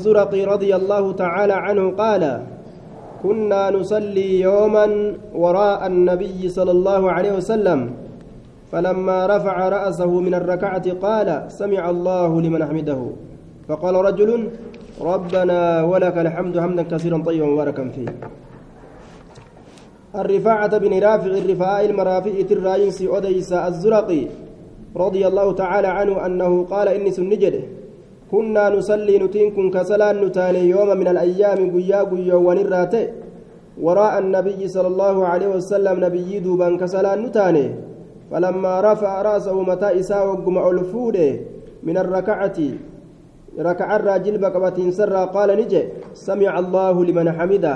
الزرقي رضي الله تعالى عنه قال كنا نصلي يوما وراء النبي صلى الله عليه وسلم فلما رفع رأسه من الركعة قال سمع الله لمن حمده. فقال رجل ربنا ولك الحمد حمدا كثيرا طيبا مباركا فيه الرفاعة بن رافع الرفاء المرافئ الراينسي أديس الزرقي رضي الله تعالى عنه أنه قال إني سنجده. كنا نصلي نتين كن كسلان نتاني يوم من الأيام قيا قيا ونرات وراء النبي صلى الله عليه وسلم نبي دوبان كسلان نتاني. فلما رفع رأسه متى إساء وقم ألفوده من الركعة. ركع الراجل بقبة سرى قال نجي سمع الله لمن حمده.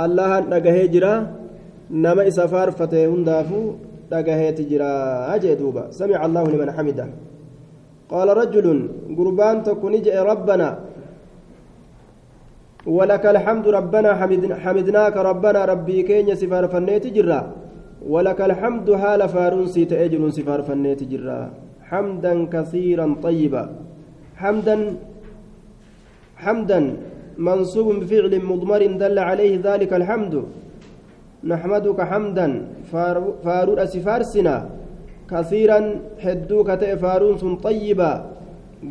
الله نجاه جرا نما إسافار فتاه هندافو نجاه تجرا أجي دوبا سمع الله لمن حمده. قال رجل قربان تكون جاء ربنا. ولك الحمد ربنا حمدناك ربنا ربي كين سفار فنيت جرا. ولك الحمد حال فارون سيت أجل سفار فنيت جرا. حمدا كثيرا طيبا. حمدا حمدا منصوب بفعل مضمر دل عليه ذلك الحمد. نحمدك حمدا فارور سفارسنا كثيرا هدو كتئ فارون سن طيبا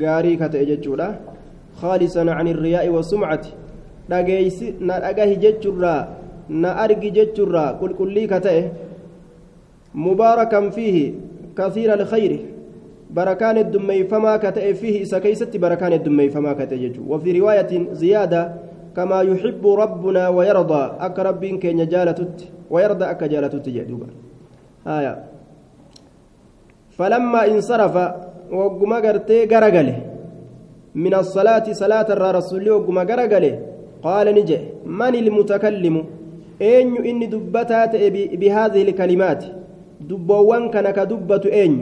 غاري كتئ ججولا خالصا عن الرياء والسمعة dhageeysi na dhagahi jechurraa na argi jechurraa qulqullii ka ta'e mubaarakan fiihi kasiira alkhayri barakaan heddummeeyfamaa ka ta'e fiihi isa keeysatti barakaan heddummeeyfamaa ka ta'e jechuu رواية زيادة كما يحب ربنا ويرضى أك ربين كين جالتت ويرضى أك جالتت جدوبا آية فلما انصرف وقم قرتي قرقله. من الصلاة صلاة الرسول وقم قرقله. قال نجي من المتكلم؟ أين إني دبتات بهذه الكلمات؟ دبوان كان كدبة أين؟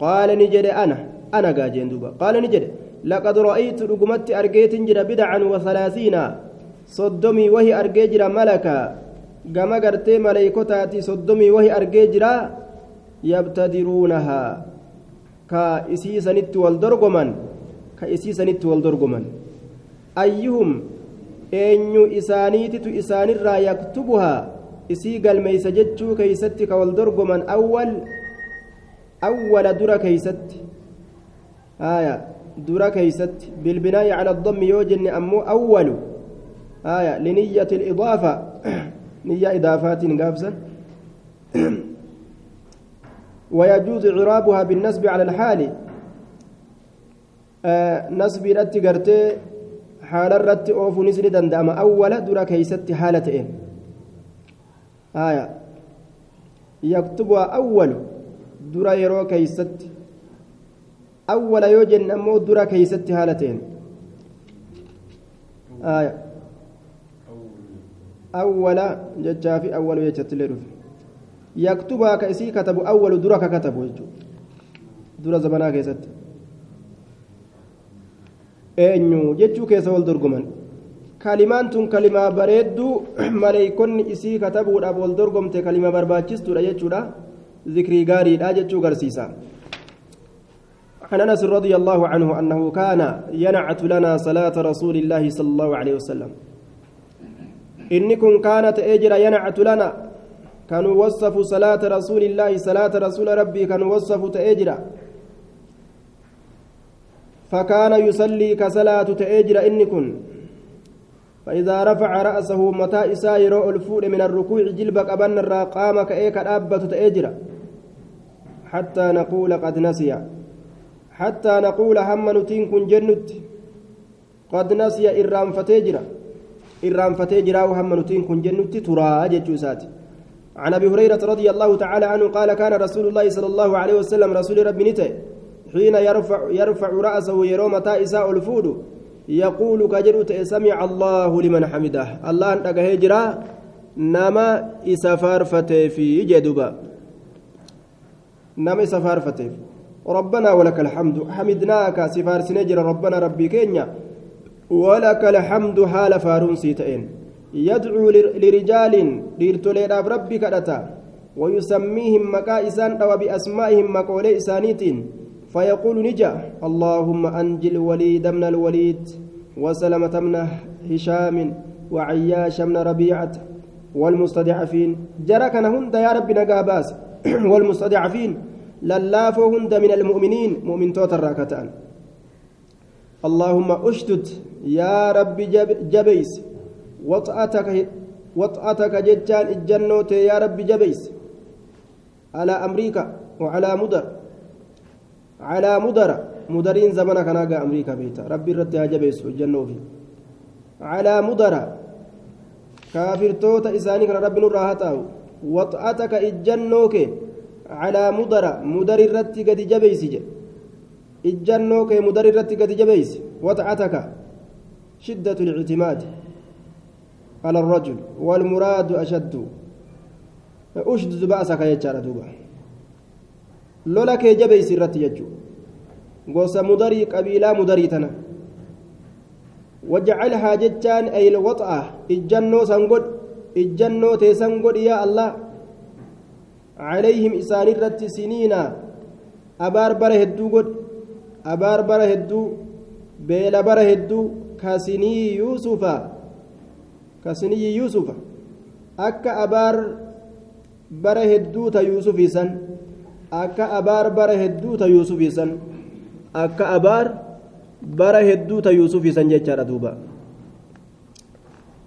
قال نجد أنا أنا قاجين دبا. قال نجد لقد رأيت رقمت أرقيت جرى بدعا وثلاثين. صدمي وهي أرقيجرا ملكا. قام قرتي ملائكتاتي صدمي وهي أرقيجرا يبتدرونها كإسيسنت والدرقمن كإسيسنت والدرقمن أيهم eenyu isaaniititu isaanirraa yaktubuhaa isii galmeeysa jechuu keeysatti ka wal dorgoman awwal awwala dura keeysatti aya dura keeysatti bilbinaa'i cala addammi yoo jenne ammoo awwalu aya liniyyati lidaafa niyyaa idaafaatiin gaafsan ويجوز إعرابها بالنسب على الحال آه نسب الأتي haala irratti oofuunis ni danda'ama awwala dura keeysatti haala ta'een haya yaktubuha awwalu dura yeroo keeysatti awwala yoo jenne ammoo dura keeysatti haala ta'een haya awwala jechaa yaktubuha ka isii katabu awwalu dura ka katabu jechuudha dura zamanaa keessatti eenyu jechuu keessa wal dorgoman kalimaan tun kalimaa bareedduu maleeykonni isii katabuudhaaf wal dorgomte kalima barbaachistuudha jechuudha zikrii gaariidha jechuu garsiisa عن انس رضي الله عنه انه كان ينعت لنا صلاه رسول الله صلى الله عليه وسلم انكم كانت اجر ينعت لنا كانوا وصفوا صلاة رسول الله صلاة رسول ربي كانوا وصفوا تاجر فكان يصلي كصلاة تأجر إن فإذا رفع رأسه متى إسائر الفول من الركوع جلبك أبن الراقام كأيك الأبة تأجر حتى نقول قد نسي. حتى نقول هم نتين كن جنت. قد نسي إرام فتجر إرام فتجر وهم نتين كن جنت ترى جتشوسات عن أبي هريرة رضي الله تعالى عنه قال كان رسول الله صلى الله عليه وسلم رسول ربي نتي حين يرفع يرفع رأسه يرو متى إساء الفود يقول كجرت سمع الله لمن حمده. الله أنت هجرا نما إسفار في جدبا نما إسفار ربنا ولك الحمد. حمدناك سفار سنجر ربنا ربي كينيا. ولك الحمد حال فارون سيتين يدعو لرجال ليرتولي ربي كدتا ويسميهم مكائسان أو بأسمائهم مقولي إسانيتين فيقول نجا اللهم أنجل الوليد من الوليد وسلمة بن هشام وعياش بن ربيعة والمستضعفين جرى كان هند يا رب نقاباس والمستضعفين للافو هند من المؤمنين مؤمن توتر راكتان اللهم أشتت يا رب جب جبيس وطأتك وطأتك ججان الجنوت يا رب جبيس. على أمريكا وعلى مدر. على مدر. مدرين زمنك ناقا أمريكا بيتا. ربي رد يا جبيس الجنة في على مدر. كافر توتا إساني كان ربي نور راهتاو. وطأتك الجنوك على مدر. مدر الرد قد جبيس جي. kee mudar irratti gadi jabeeyse watacataka شدة الاعتماد. على الرجل والمراد أشد. أشدد بأسك يجار دوبا. لولا كي جبي سرت يجو. قوس مدري قبيلة مدري تنا. وجعلها جتان أي الوطأة إجنو سنقود إجنو تيسنقود يا الله. عليهم إسان الرت سنين أبار بره الدوغود أبار بره الدو بيل بره الدو كسني يوسف kasiniyyi yuusufa akka abaar bara hedduu ta yuusufiisan akka abaar bara hedduu ta yuusufiisan akka abaar bara hedduuta yuusufiisan jechaadha duuba.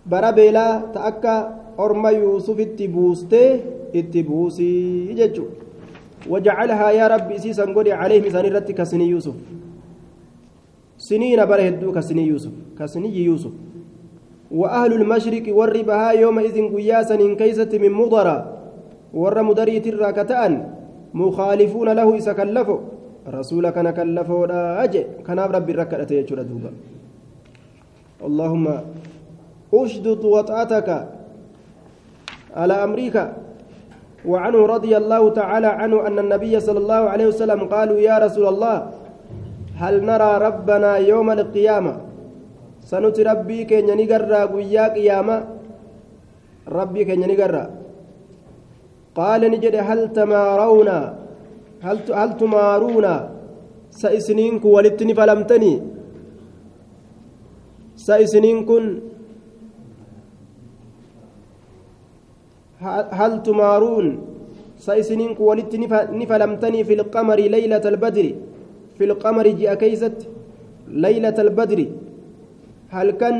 Bara beelaa ta akka orma yuusufitti buustee itti buusii jechuu wajacalhaa yaa rabbi isiisan godhe caleehim isaan irratti kasinii yuusuf. Siniina bara hedduu kasinii yuusuf. Kasiniyyi yuusuf. وأهل المشرق والربها يومئذ قياسا إن كيست من mudariitirraa ka ta'an mukhaalifuuna lahu isa kallafo rasuula kana kallafoodha je kanaaf rabbi irra kadhate jechuudha duuba اللهم أشدد وطأتك على أمريكا. وعنه رضي الله تعالى عنه أن النبي صلى الله عليه وسلم قالوا يا رسول الله هل نرى ربنا يوم القيامة؟ سنت ربي كي نقرى قيا قيامة ربي كي نقرى قال نجد هل تمارون هل هل تمارون سإسنينك ولتني فلمتني سإسنينكن هل تمارون سإسنينك ولتني فلمتني في القمر ليلة البدر في القمر جاء كيست ليلة البدر كان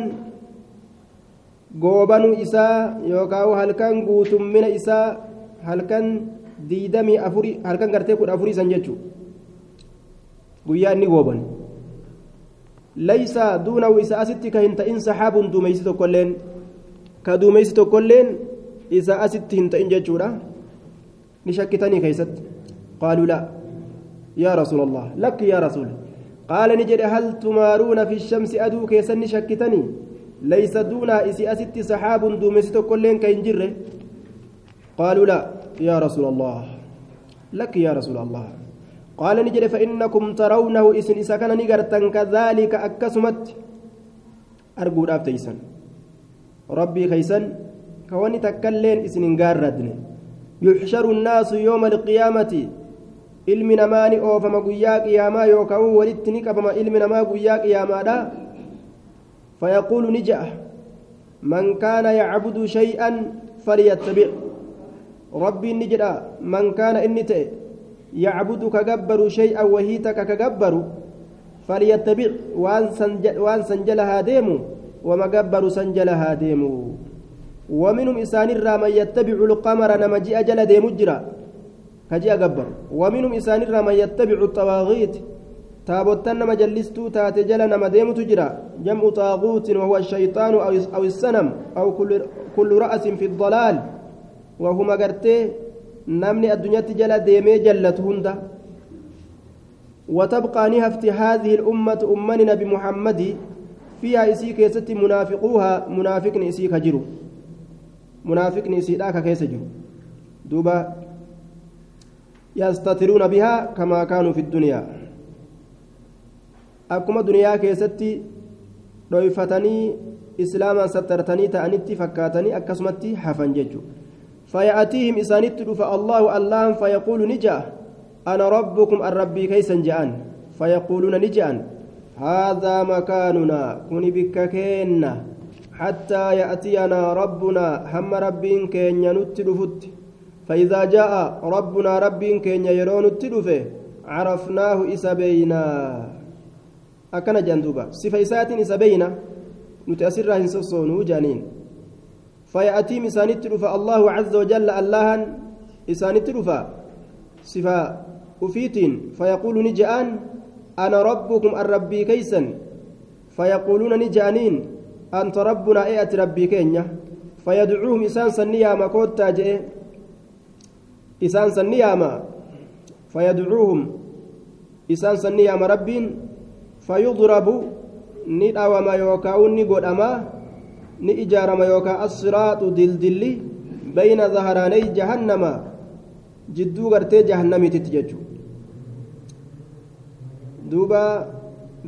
goobanuu isaa yookaan halkan guutummina isaa halkan diidamii afurii halkan gartee kudha afurii san jechuun guyyaa inni gooban laysa duunahu isa asitti ka hin ta'in saxaabuun duumeysi tokkolleen ka duumeysi tokkolleen isa asitti hin ta'in jechuudha ni shakkitanii keeysatti qaaluu laa yaa rasuula allah lakki yaa rasuul tumaaruuna fi shamsi aduu keessan ni shakkitanii laysa duunaa isi asitti saxaabuun duumeysi tokkolleen ka hin jirre قالوا لا يا رسول الله. لك يا رسول الله. قال نجد فإنكم ترونه إسن إسكن نقرتا كذلك أكسمت. أرجو أفتيسا ربي خيسا كوني تكلين إسن قاردن يحشر الناس يوم القيامة. Ilmi namaa ni oofama guyyaa qiyaamaa yookaan walitti ni qabama ilmi namaa guyyaa qiyaamaadha fayaquulu ni ja'a man kaana yacbudu shay'an falyattabic rabbiin ni jedha man kaana inni ta'e yacbudu ka gabbaru shay'an wahii takka ka gabbaru falyattabic waan san jala haa deemu wama gabbaru san jala haa deemu ومنهم إسان من يتبع القمر نما جاء جل ديم كجاء جبر ومنهم إسان من يتبع الطواغيت تابوتن نما جلستو تات جل نما ديم تجرا جمع طاغوت وهو الشيطان أو السنم أو كل كل رأس في الضلال وهما قرتي نمني الدنيا تجل ديمي جلت هندا وتبقى نهفت هذه الأمة أمنا نبي محمد فيها إسيك يست منافقوها منافق إسيك جرو منافق إسيك كيس جرو دوبا يستترون بها كما كانوا في الدنيا. أكما دنيا كيستي رويفتني إسلاما سترتني تأنتي فكاتني أكسمتي حفن ججو. فيأتيهم إسانيت فالله الله فيقول نجا أنا ربكم الربي كيسا جاءن. فيقولون نجأن هذا مكاننا كن بك كينا حتى يأتينا ربنا هم ربين كينيا نتلفت فإذا جاء ربنا ربين كينيا يرون التلفه عرفناه إسبينا أكن جندوبا. صفيسات إسبينا نتأسرها إنسوسونو جانين. فيأتي إسانت رفا الله عز وجل اللهن إسانت رفا صفا أفيتين. فيقول نجأن أنا ربكم الربي كيسا فيقولون نجانين أنت ربنا إيأت ربي كينيا. فيدعوهم إسان سنياما كوتا جئ. إسان سنياما فيدعوهم إسان سنياما ربين فيضرب ندعوما يوكاون نقدما نإجارما يوكا الصراط دلدلي بين ظهراني جهنم جدو غرتي جهنمي تتججو دوبا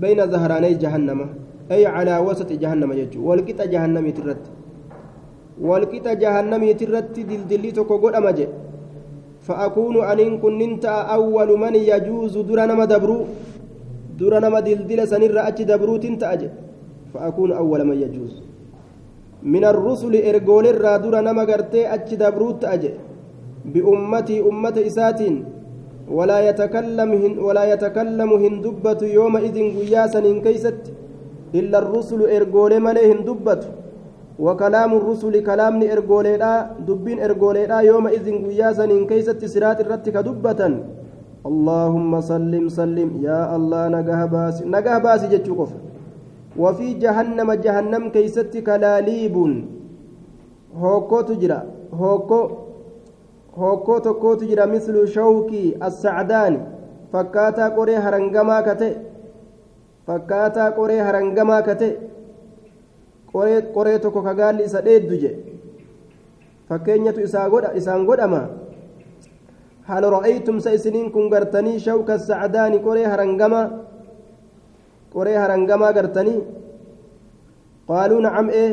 بين ظهراني جهنم أي على وسط جهنم يجو والقطة جهنمي ترت والقطة جهنمي ترت دلدلي تكو قد أمجي فأكون أن كنت أول من يجوز درنا ما دبرو درنا ما دلدل سنر أتش دبرو تنتأجي فأكون أول من يجوز. من الرسل إرجول الرا درنا ما قرتي أتش دبرو تأجي بأمتي أمة إساتين. ولا يتكلم ولا يتكلم هندبة يومئذ قياسا إن كيست. إلا الرسل إرجول ملي هندبة. وكلام الرسل كلام إرجوليدا دبين إرجوليدا يومئذ قياسا إن كيست سرات الرتك دبة اللهم سلم سلم. يا الله نجاه باس نجاه باس جتشوف وفي جهنم جهنم كيست كلاليب. هوكو تجرى هوكو hokkoo tokkootu jira mislu shawkii assacdaani fakkaataa qoree harangamaa kate fakkaataa qoree harangamaa kate qoree tokko kagaalli isa dheeddu je fakkeenyatu isaan godhama sa isiniin kun gartanii shawka sacdaani qoree harangamaa qoree harangamaa gartanii qaaluu nacam ee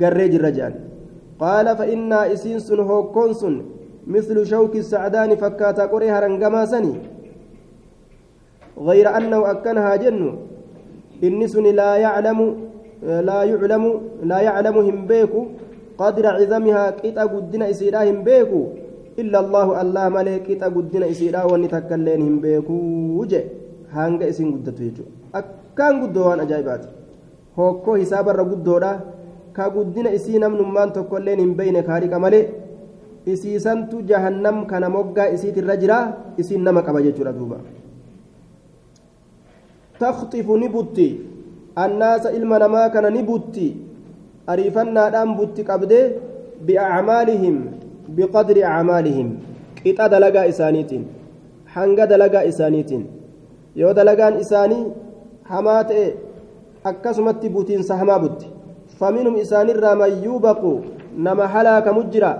garree jirra jedhan قال فإنا إسين سن سن مثل شوك السعدان فكاتا قري هرنغما سني غير أنه أكنها جن سن لا يعلم لا يعلم لا يعلم هم بيكو قدر عظمها كيتا قدنا إسيرا هم بيكو إلا الله الله ملك كيتا قدنا إسيرا ونتكلين هم بيكو وجه هانغا إسين قدتو يجو أكان قدوان أجايبات هوكو حساب ka guddina isii namnummaan tokkoilleen hin beyne kaariqa malee isiisantu jahannam kana moggaa isiitirra jira isiin nama qaba jechuudha duuba takhxifu ni butti ilma namaa kana ni butti ariifannaadhaan butti qabdee biacmaalihim biqadri acmaalihim qixa dalagaa isaaniitiin hanga dalagaa isaaniitiin yoo dalagaan isaanii hamaa ta'e akkasumatti butiinsa hamaa butti فمنهم إسان من يوبق نما هلاك مجرى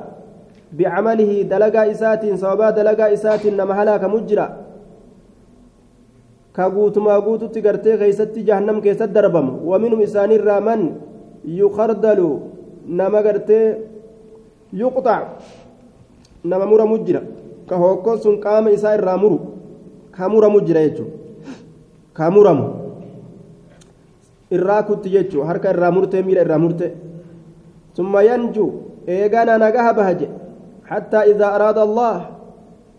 بعمله دلقا إسات صوابا دلقا إسات نما هلاك مجرى كقوتما قوت تقرتي غيست جهنم كيست دربم ومنهم إسان من يخردل نما قرتي يقطع نما مر مجرى كهوكون سن قام إسان رامر كمر مجرى يجو irraa kutti jechuu harka irraa murtee miila irraa murte summa yanju eegana nagaha bahaje hattaa idaa araada allah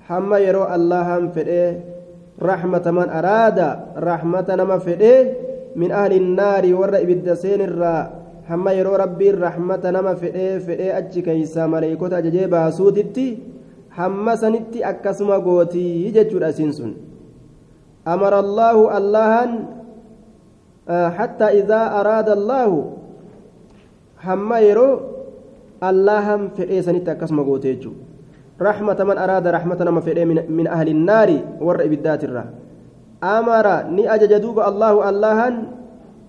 hamma yeroo allahan fedhee man araada raxmata nama fedhee min ahli innaari warra ibidda seen irraa hamma yeroo rabbiin raxmata nama fedhee fedhee achi keeysaa maleeykota ajajee baasuutitti hamma sanitti akkasuma gootii jechuudha isiin sun amara allaahu allahan حتى إذا أراد الله هم يرو اللهم في إيسانيتا كسم قوتيجو رحمة من أراد رحمة ما في من, أهل النار ور بالذات الرا. أمر ني أججدوب الله اللهن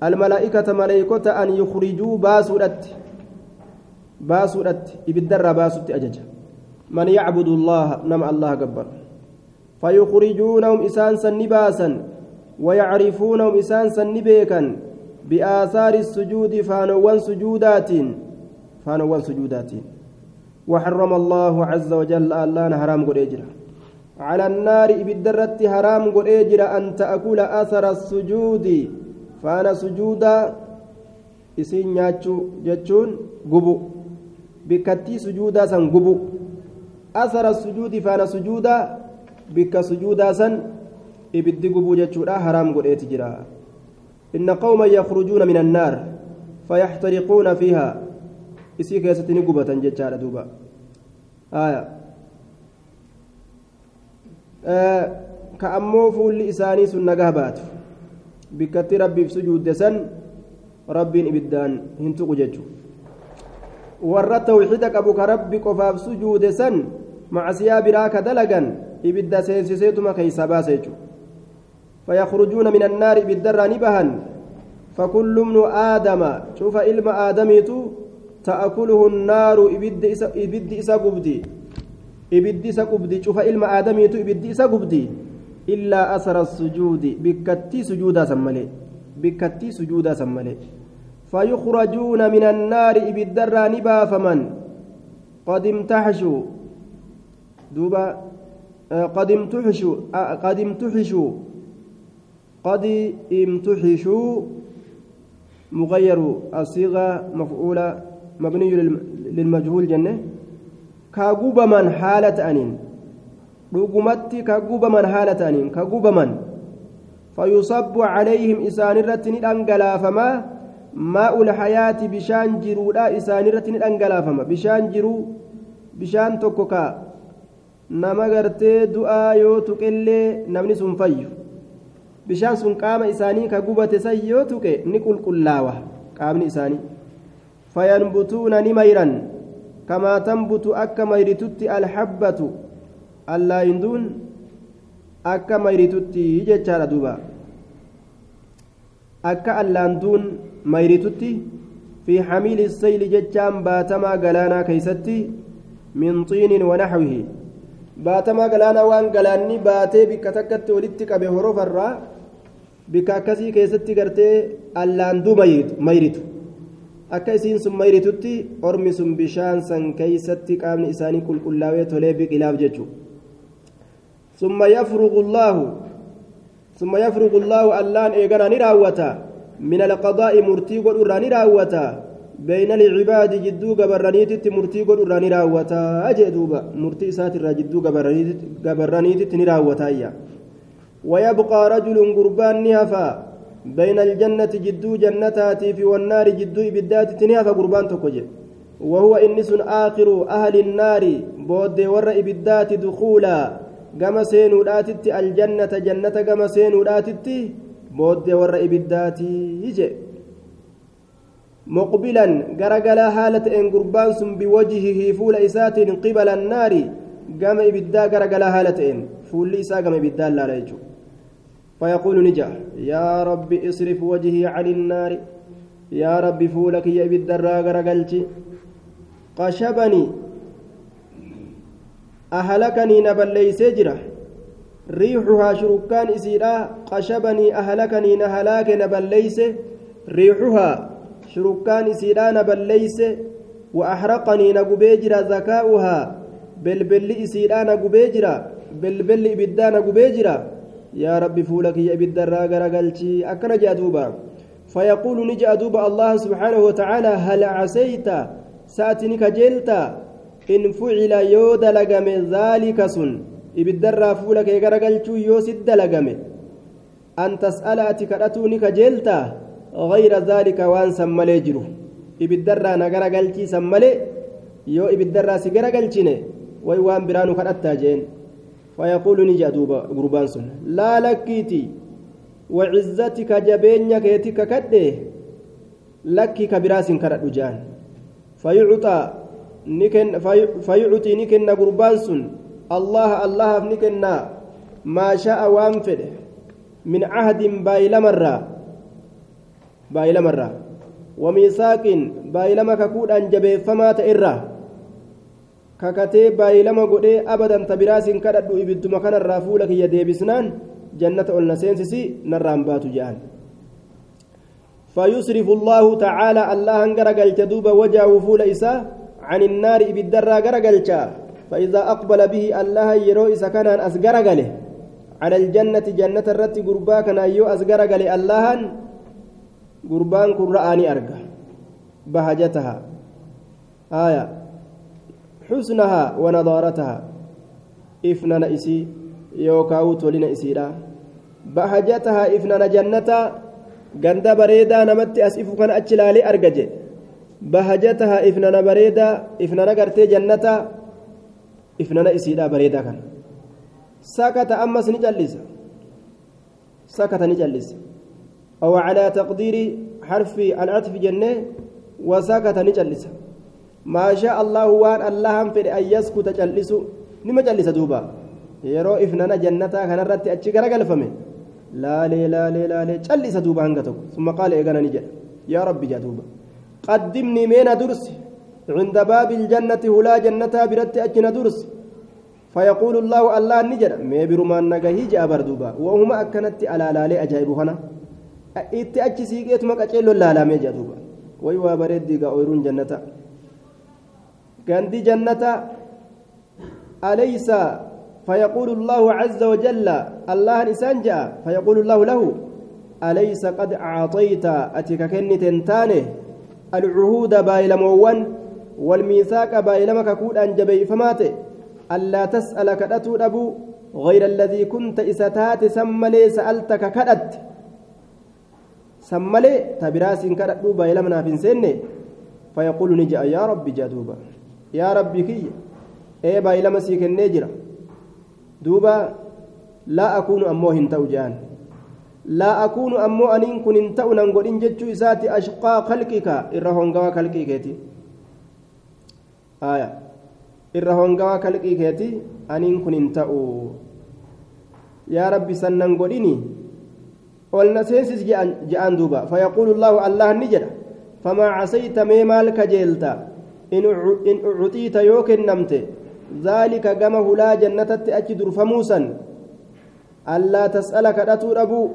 الملائكة ملائكة أن يخرجوا باسورت. باسورت إبدر باسورت أجج. من يعبد الله نم الله جبر فيخرجونهم إسان سنباسا ويعرفونهم إسان سنبيكا بآثار السجود فانوان سجودات فانوان سجودات وحرم الله عز وجل الله حرام قد على النار إبدرت حرام قل إجر أن تأكل أثر السجود فأنا سجودا isiin nyaachuu jechuun gubu bikkattii sujuudaa san gubu asara sujuudi faana sujuudaa bikka sujuudaa san ibiddi gubuu jechuudha haraam godheeti jira inna qawman yakhrujuuna min annaar fayaxtariquuna fiihaa isii keessatti ni gubatan jechaadha duuba ka ammoo fuulli isaanii sun nagaa baatu bikkatti rabbiif sujuudde san rabbiin ibiddaan hin tuqu jechu warra tawxiida qabu ka rabbi qofaaf sujuude san macsiyaa biraa ka dalagan ibidda seensiseetuma keeysa baasa jechu فيخرجون من النار بالدر نبها فكل ابن آدم شوف علم آدميتو تأكله النار إبد إسا إبد إسا قبدي. إبد إسا قبدي. شوف علم آدميتو إبد إسا قبدي. إلا أثر السجود. بكتي سجودا سملي. بكتي سجودا سملي. فيخرجون من النار إبدر نبا فمن؟ قد امتحشوا. دوبا قد امتحشوا. قد امتحشوا. قد امتحشوا. مغير الصيغة مفعولة. مبني للمجهول جنة كاغوبا من حالة أنين dhugumatti ka gubaman haala ta'aniin ka gubaman fayusabbu calayhim isaanirratti ni dhangalaafamaa maa'ul hayaati bishaan jiruudha isaanirratti ni dhangalaafama bishaan jiruu bishaan tokko ka nama gartee du'aa yoo tuqellee namni sun fayyu bishaan sun qaama isaanii ka gubate san yoo tuqe ni qulqullaawa qaamni isaanii ni mayran kamaa tanbutu akka mayritutti alhabbatu allaayinduun akka mayritutti jechaadha duuba akka allaanduun mayritutti fi xamiili sayli jechaan baatamaa galaanaa keeysatti min xiinin wanaxwihi baatamaa galaanaa waan galaanni baatee bikka takkatti walitti qabe horofarraa bikka akkasii akka isiin sun mayritutti ormi sun bishaan san keeysatti qaamni isaanii qulqullaawee tolee biqilaaf jechuudha ثم يفرغ الله ثم يفرغ الله اللان إيغانا نراوتا من القضاء مرتي قد أراني راوتا بين العباد جدو قبرانيتت مرتي قد أراني راوتا أجدوبا مرتي ساتر جدو قبرانيتت نراوتا إيا ويبقى رجل قربان نهفا بين الجنة جدو جنتاتي في والنار جدو إبدات تنهفا قربان تكوجي وهو إنس آخر أهل النار بود ور إبدات دخولا gama seenuudhaatitti aljannata jannata gama seenuudhaatitti booddee warra ibiddaatii je muqbilan garagalaa haala ta'een gurbaan sun biwajhihi fuula isaatiin qibala annaari gama ibiddaa garagalaa haala ta'een fuulli isaa gama ibiddaan laala jechuudha فيقول نجا يا رب اصرف وجهي عن النار. يا رب فولك يا ابد الراغر قشبني. أهلكني نبليسي جرا ريحها شركان إسيرا. قشبني أهلكني نهلاك نبليسي ريحها شركان إسيرا نبليسي وأحرقني نقبيجرا ذكاؤها بلبل إسيرا نقبيجرا بلبل إبدا نقبيجرا يا ربي فولك يا إبدا راغر قلتي أكن جادوبا فيقول نجي أدوبا الله سبحانه وتعالى هل عسيت ساتني كجلتا in fucila yoo dalagame zaalika sun ibiddarraa fuula kee garagalchuu yoo sit dalagame an tas'ala ati kadhatuu ni kajeeltaa gayra zaalika waan san malee jiru ibiddarraa na garagalchii san malee yoo ibiddarraa si garagalchine way waan biraanu ni jedha duuba gurbaan sun laa lakkiiti وعزتك جبينك يتك كده لكي كبراس كردو جان. فيعطى نكن فيعطي نكن قربان سن الله الله نكن ما شاء وانفد من عهد بايل مرة بايل مرة وميثاق بايل ككود أن جبه فما تئرة ككتي بايل قدي أبدا تبراس كردو إبد مكان الرافولك يدي بسنان جنة أولنا سينسسي نرام باتو جان فيصرف الله تعالى الله انقرق الجدوب وجهه فول إساه عن النار بالدرا غرغلچا فإذا أقبل به الله يرو إذا كان أسقر قاله على الجنة جنة الرت قربا كان أيو أسقر قاله الله قربان قرآني أرقى بهجتها آية حسنها ونضارتها إفنان إسي يوكاو تولين إسيرا بهجتها إفنان جنة ganda bareedaa namatti as ifu kana achi laalee arga jedhe bahajataha ifnana bareedaa ifnana gartee jannata ifnana isiidhaa bareedaa kana sakata ammas ni callisa sakata ni callisa calaa taqdiiri xarfi alcatfi jennee wasakata ni callisa maa shaa allahu waan allahan fedhe an yaskuta callisu nima callisa duuba yeroo ifnana jannataa kanarratti achi garagalfame laalee laalee laalee callisa duuba hanga tokko summa qaala eegana ni jedha yaa rabbi jaa duuba qaddimnii meena dursi cinda baabi iljannati hulaa jannataa biratti achina dursi فيقول الله الله نجد ما برمان نجاهي جاء بردوبا وهما أكنت على لالي أجايب هنا إتي سيقيت ما كأجيلو لا لا ميجا دوبا ويوا بريد ديقا أويرون جنة كاندي جنة أليس فيقول الله عز وجل الله نسان جاء فيقول الله له أليس قد أعطيت أتك كنت تاني العهود بايلموان والميثاق بايلمك كود أنجبي فماتي ألا تسأل كدتو أبو غير الذي كنت إستات سملي سألتك كدت سملي تبراس كدت بايلمنا في سنة فيقول نجا يا ربي يا ربي كي إيه بايلما سيك النجرة دوبا لا أكون أمو هنتو جان لا أكون أمو أنين كن انتو ننقل جتشو إساتي أشقى خلقك إرهون قوى خلقك آية aniin kun hin ta'u yaa rabbi sannan godhini olna seensis je'an duuba fayaquulu llaahu allah ni jedha famaa casayta mee maal kajeelta in ucutiita yoo kennamte dhaalika gama hulaa jannatatti achi durfamuusan allaa tas'ala kadhatuu dhabuu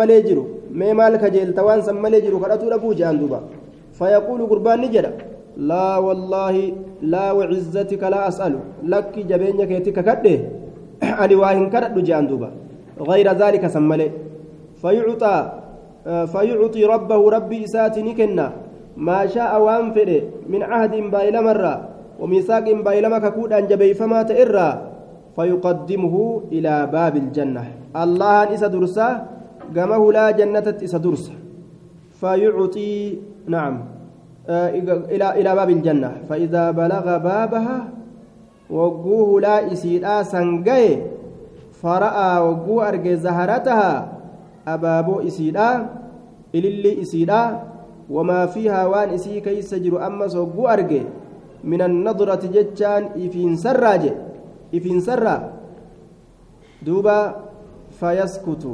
malee jiru mee maal kajeelta waan san malee jiru kadhatuu dhabuu je'an duuba fayaquulu gurbaan ni jedha لا والله لا وعزتك لا أسأل لك جبين كيتك كده أني واهن كرد جان دوبا غير ذلك سملي فيعطى فيعطي ربه ربي إسات نكنا ما شاء وانفر من عهد بايل مرة وميثاق بايل مككود أن جبي فما تئرى فيقدمه إلى باب الجنة. الله إسا درسا قمه لا جنة إسا درسا فيعطي نعم إلى إلى باب الجنة. فإذا بلغ بابها وجوه لا إسيدا سنجي فرأى وجوه أرجى زهرتها أبابو إسيدا إللي إسيدا وما فيها وان إسي كيس جرو أما وجوه أرجى من النظرة جتان إفين سراج إفين سرا. دوبا فيسكت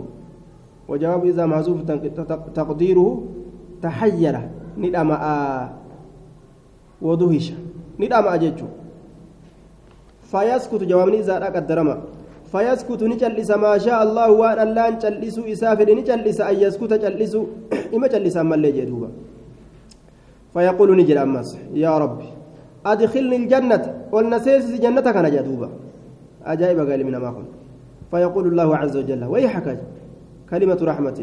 وجواب إذا محذوف تقديره تحيره ni dhama'a waduhisha ni dhama'a jechuun fayaskutu jawaabni callisa maashaa allahu waan allaan callisuu isaa fedhe ni callisa an yaskuta callisu ima callisa ammallee jee duuba فيقول نجد أمس يا ربي أدخلني الجنة والنسيس جنة كان جدوبا أجائب قال من ما قلت فيقول الله عز وجل ويحك كلمة رحمة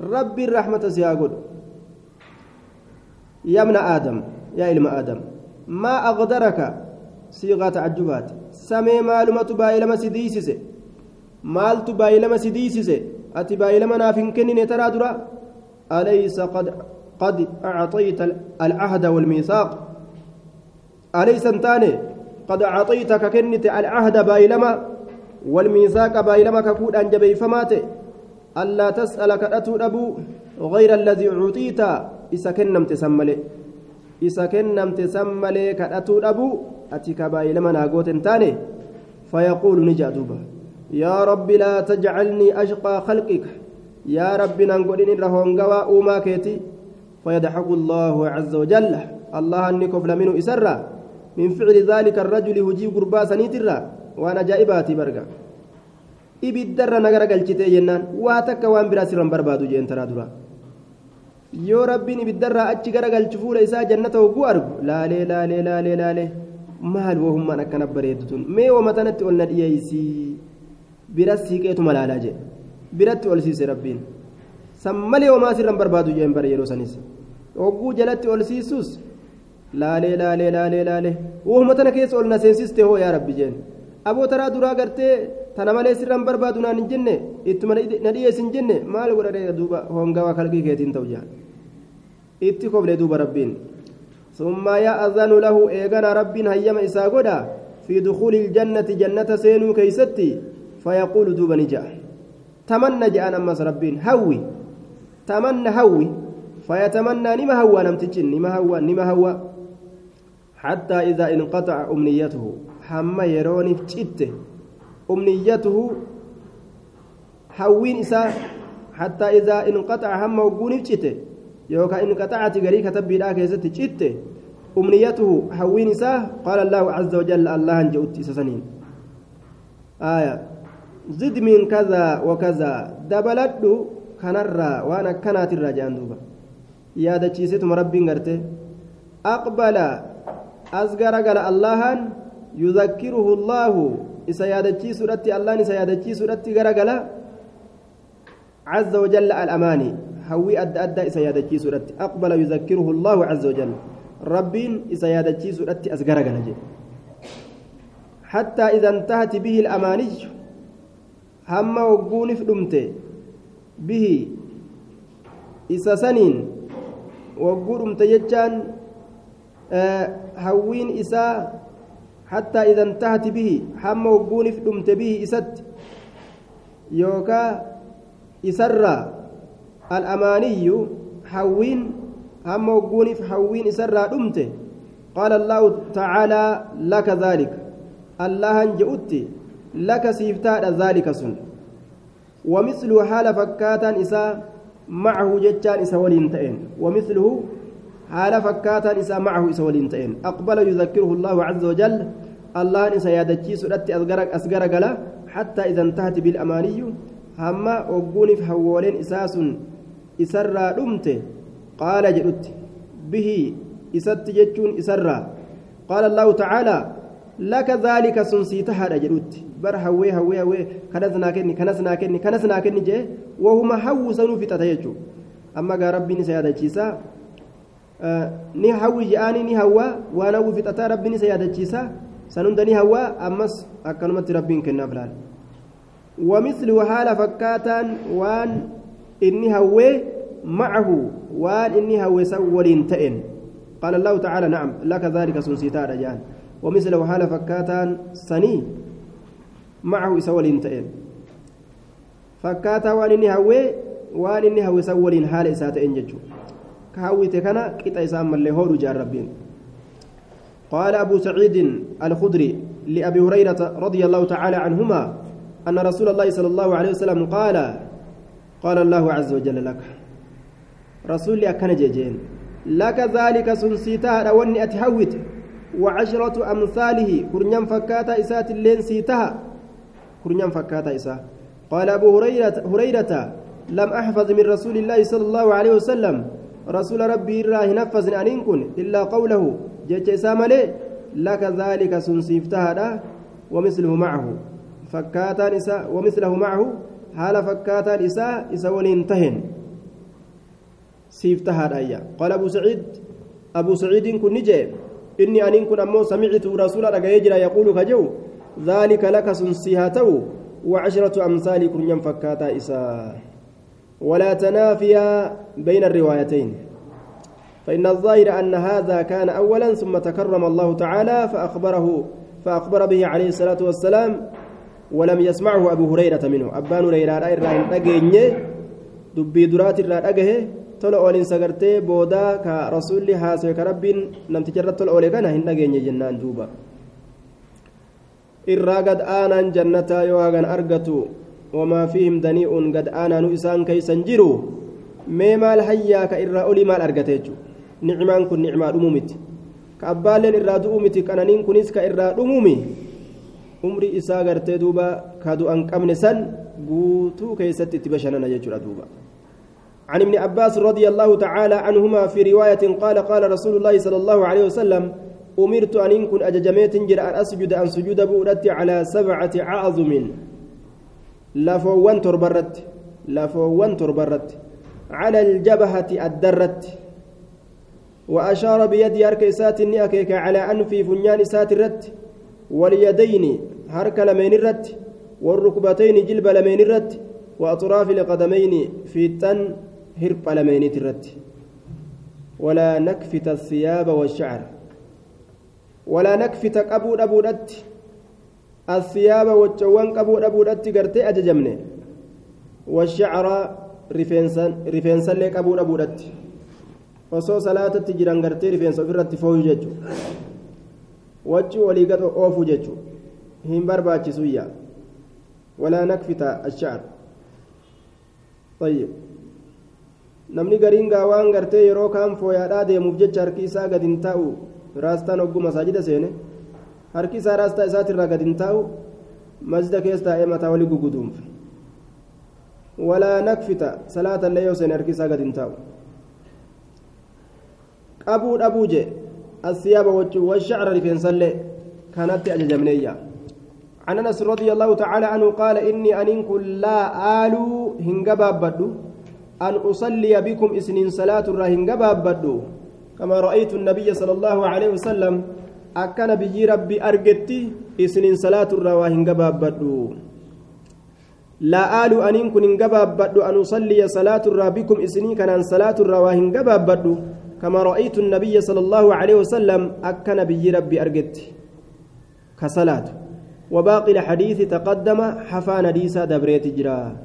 ربي الرحمة سيقول يا ابن آدم يا إلم آدم ما صيغة تعجبات سمي معلومة بايلما سديسس مال تبايلما سديسس أتي بايلما نافن كنين ترى درا أليس قد قد أعطيت العهد والميثاق أليس انتاني قد أعطيتك كنت العهد بايلما والميثاق بايلما ككود أنجبي فمات ألا تسألك أتو أبو غير الذي أعطيت isa kennamte san malee. Isa kennamte san malee naa gooten taane fayaquulu ni jaa duuba yaa rabbi laa tajcalnii ashqaa khalqika yaa rabbi nan godhin irra hongawaa uumaa keeti فيضحك الله عز وجل الله أني كفل منه إسرا من فعل ذلك الرجل هجي قربا سنيترا وأنا جائباتي برقا ibiddarra nagara galchitee jennaan waa takka waan biraa sirran barbaadu jeen taraa dura yoo rabbiin ibiddarraa achi gara galchu fuula isaa jannata hogguu argu laalee laalee laalee laalee maal wahummaan akkana bareedduun mee wama tanatti ol na dhiyeeysii biras siiqeetu malaalaa jee biratti ol siise rabbiin san malee homaa sirran barbaadu jeen bare yeroo sanis hogguu jalatti ol siisus laalee laalee laalee laalee wahuma tana keessa ol na seensiste hoo yaa rabbi jeen aboo taraa duraa gartee tana malee sirran barbaadu naan hin jenne ittuma na dhiyeessin jenne maal godhadhe duuba hongawaa kalqii keetiin ta'u jaan itti kofle duuba rabbiin ثم يأذن له إيغانا رب هيما إساغودا في دخول الجنة جنة سينو كيستي فيقول دوبا نجا تمنى جاء أمس ربين. هوي. تمنى هوي. فيتمنى نما هو نمتجن نما هو نما هو حتى إذا انقطع أمنيته. حما يروني جت أمنيته هوين إسا. حتى إذا انقطع هم وقوني جت يوكا انقطعت غري كتب بلا كيست جت أمنيته هوين إسا قال الله عز وجل الله جوت سنين آية زد من كذا وكذا دبلت كنرى وأنا كانت الرجال دوبا yaadachiisetuma rabbiin garte aqbala as garagala allahan yudakkiruhu allaahu isa yaadachiisuudhatti allahan isa yaadachiisuudhatti garagala عز وجل الأماني هوي أدى أدى إسا يادتشيسو أقبل يذكره الله عز وجل. ربين إسا يادتشيسو أسقر حتى إذا انتهت به الأماني هم وقون فلمت به إسا سنين wagguudhumte jechaan hawwiin isaa hattaa idan tahati bihi hamma wagguunif dhumte bihi isatti yookaa isarraa al'amaaniyyu hawwiin hamma wagguunif hawwiin isarraa dhumte qaala allaahu tacaalaa laka dhaalika allahan je'utti laka siiftaadha dhaalika sun ومثل حال فكاتا إساء معه جتان إسا ولين تئن. ومثله حال فكاتا إسا معه إسا ولين تئن. أقبل يذكره الله عز وجل. الله إسا يادتشي سؤالت أسقر قلا حتى إذا انتهت بالأماني هما وقوني في حوالين إساس إسرى رمت قال جئت به إسات جتشون إسرى قال الله تعالى لك ذلك سنسيتها جئت بر هوي هوي هوي كنسنا كني كنسنا كني كنسنا كني جه وهما هو سنو في تتيجو أما قال ربي نسيادة جيسا ni hawwi je'aanii ni hawwa waan hawwi fixataa rabbi ni sayyaadachiisa san ni hawwa ammas akkanumatti rabbiin kennaaf laal ومثل حال فكاتان وان إني هوي معه وان إني هوي سولين تئن قال الله تعالى نعم لك ذلك سنسيتا رجال ومثل حال فكاتان سني معه سولين تئن فكاتا وان إني هوي وان إني هوي سولين حال إساتئن ججو كهويت كان قطع إسام اللي هو رجال قال أبو سعيد الخدري لأبي هريرة رضي الله تعالى عنهما أن رسول الله صلى الله عليه وسلم قال قال الله عز وجل لك. رسول أكن جيجين. لك ذلك سنسيتها رواني أتهوت وعشرة أمثاله كرنيان فكاتا إسات اللين سيتها كرنيان فكاتا إسا. قال أبو هريرة, هريرة لم أحفظ من رسول الله صلى الله عليه وسلم. رسول ربي إراه نفذ أن كن إلا قوله. جيش إسامة لك ذلك سنسيفتها ومثله معه. فكاتان إساء ومثله معه. حال فكاتان إساء إساء ولينتهن سيفتها الآية قال أبو سعيد أبو سعيد كن نجي. إني أن كن أمو سمعت رسول الله يجرى يقول كجو ذلك لك سنسيهاته وعشرة أمثال كن ينفكاتا إساء ولا تنافيا بين الروايتين. فإن الظاهر أن هذا كان أولا ثم تكرم الله تعالى فأخبره فأخبر به عليه الصلاة والسلام ولم يسمعه أبو هريرة منه. أبان هريرة إرائن أجيني دبي درات الرأجه تلا أولين سجرتي بودا كرسول حاسب كرب نم تجرت تلا أولي كان هن أجيني جنان دوبا. إرا قد آنا جنة يواغن أرجتو وما فيهم دنيء قد آنا نؤسان كيسا جرو ميما الحيا كإرا أولي مال أرجتيجو نعمان كن نعما أمومت كأبالين إرا دؤمت كأنانين كنيس كإرا أمومي umrii isaa gartee duuba ka du'an qabne san guutuu keessatti itti bashannana jechuudha duuba. عن ابن عباس رضي الله تعالى عنهما في رواية قال قال رسول الله صلى الله عليه وسلم أمرت أن إن كن أججميت جرى أن أسجد أن سجود بؤرتي على سبعة عظم لفوان تربرت لفوان تربرت على الجبهة الدرت وأشار بيد أركيسات أكيك على أنفي فنيان سات الرت واليدين حرك لمين الرت والركبتين جلب لمين الرت وأطراف القدمين في التن هرب لمين الرت ولا نكفت الثياب والشعر ولا نكفت أبو أبو الثياب والجوان أبو أبو قرتي أججمني والشعر rifeensa illee qabuu dhabuudhatti. Osoo salaatatti jiran gartee rifeensa ofirratti fooyu jechuudha. Wachii walii gad oofuu jechuudha. Hin barbaachisuyyaa walaa nakfita ashaar namni gariin gaawaan gartee yeroo kaan fooyaadhaa deemuuf jecha harki isaa gad hin taa'u raastaan hogguu masaajida seene harki isaa raastaa isaatirraa gad hin taa'u masjida keessa taa'ee mataa walii guguduunfa ولا نكفت صلاة الليل يوسن أركيسا قد انتاو أبو أبو جي الثياب والشعر رفين صلي كانت أججمنية عن أنس رضي الله تعالى عنه قال إني أنين لا آل هنقباب بدو أن أصلي بكم إسنين صلاة الرا هنقباب بدو كما رأيت النبي صلى الله عليه وسلم أكن بيجي ربي أرجتي إسنين صلاة وهنقباب بدو لا آل أنين كن انقبابدو أن أصلي صلاة بكم إسني كان صلاة الروا انقبابدو كما رأيت النبي صلى الله عليه وسلم أكن بي ربي أرقت كصلاة. وباقي الحديث تقدم حفان ديسا دبريت جرا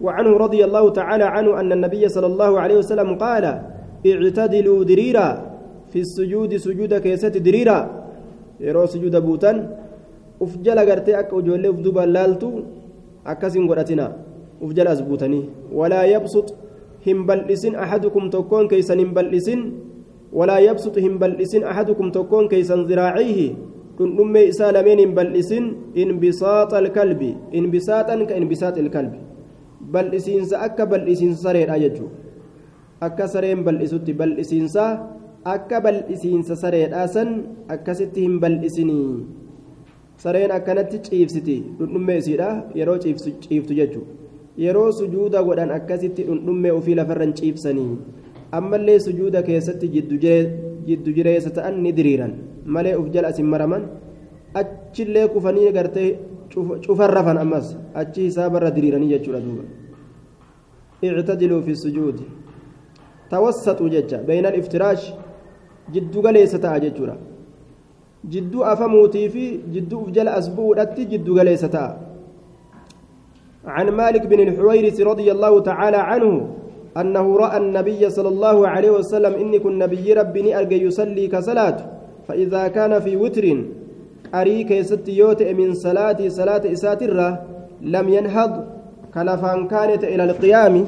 وعنه رضي الله تعالى عنه أن النبي صلى الله عليه وسلم قال اعتدلوا دريرا في السجود سجود كيست دريرا يرو سجود بوتان ufjala gartee akka ijoollee uf duba laaltu akkasin godhatina uf jala as buutanii walaa yabsut hin bal'isin ahadukum tokkoon keeysan hin bal'isin walaa yabsut dhundhummee isaa lameen hin bal'isin inbisaaxa alkalbi inbisaaxan ka inbisaax ilkalbi bal'isiinsa akka bal'isiinsa sareedha jechuu akka sareen bal'isutti bal'isiinsa akka bal'isiinsa sareedhaa san akkasitti hin bal'isinii sareen akkanatti ciibsiti dhundhummee isiidha yeroo ciiftu jechuudha yeroo sujuuda godhan akkasitti dhundhummee ofii lafarran ciibsanii ammallee sujuuda keessatti jiddu jireessa ta'an ni diriiran malee uf jala asin maraman achillee kufanii gartee cufan rafan ammas achi hisaabarra diriiranii jechuudha duuba اعتدلوا في السجود توسطوا ججا بين الافتراش جدو غليسة afamuutii fi jidduu uf jala as bu'uudhatti jiddu galeessa ta'a عن مالك بن الحويرث رضي الله تعالى عنه أنه رأى النبي صلى الله عليه وسلم إني كن نبي ربي أرجى يصلي كصلاة فإذا كان في وتر أريك يست يوت من صلاة صلاة إساترة لم ينهض كلفان كانت إلى القيام